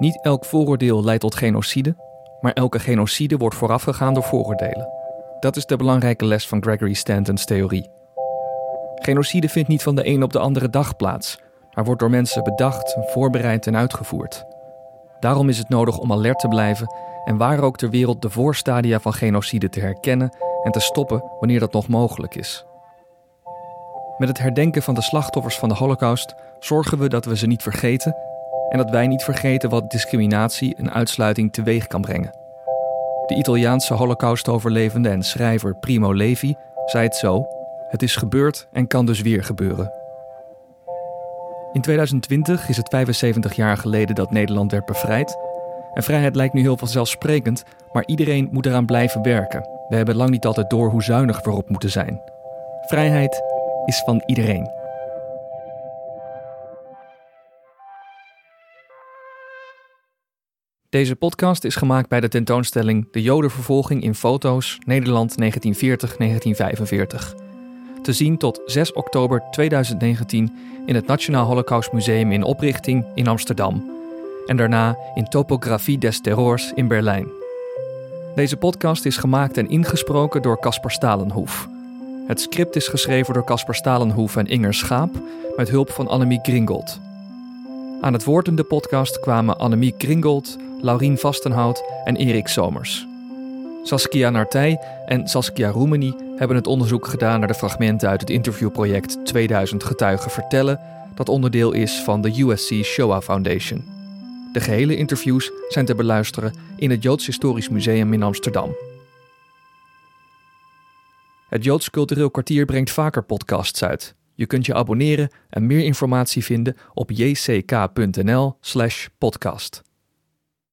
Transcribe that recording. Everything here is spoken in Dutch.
Niet elk vooroordeel leidt tot genocide, maar elke genocide wordt voorafgegaan door vooroordelen. Dat is de belangrijke les van Gregory Stanton's theorie. Genocide vindt niet van de een op de andere dag plaats, maar wordt door mensen bedacht, voorbereid en uitgevoerd. Daarom is het nodig om alert te blijven en waar ook ter wereld de voorstadia van genocide te herkennen en te stoppen wanneer dat nog mogelijk is. Met het herdenken van de slachtoffers van de Holocaust zorgen we dat we ze niet vergeten en dat wij niet vergeten wat discriminatie en uitsluiting teweeg kan brengen. De Italiaanse Holocaust-overlevende en schrijver Primo Levi zei het zo: Het is gebeurd en kan dus weer gebeuren. In 2020 is het 75 jaar geleden dat Nederland werd bevrijd. En vrijheid lijkt nu heel vanzelfsprekend, maar iedereen moet eraan blijven werken. We hebben lang niet altijd door hoe zuinig we erop moeten zijn. Vrijheid is van iedereen. Deze podcast is gemaakt bij de tentoonstelling De Jodenvervolging in foto's Nederland 1940-1945. Te zien tot 6 oktober 2019 in het Nationaal Holocaust Museum in oprichting in Amsterdam. En daarna in Topographie des Terrors in Berlijn. Deze podcast is gemaakt en ingesproken door Caspar Stalenhoef. Het script is geschreven door Caspar Stalenhoef en Inger Schaap met hulp van Annemie Gringold. Aan het woord in de podcast kwamen Annemie Gringold, Laurien Vastenhout en Erik Somers. Saskia Nartij en Saskia Roemeni hebben het onderzoek gedaan naar de fragmenten uit het interviewproject 2000 Getuigen Vertellen, dat onderdeel is van de USC Shoah Foundation. De gehele interviews zijn te beluisteren in het Joods Historisch Museum in Amsterdam. Het Joods Cultureel Kwartier brengt vaker podcasts uit. Je kunt je abonneren en meer informatie vinden op jck.nl/podcast.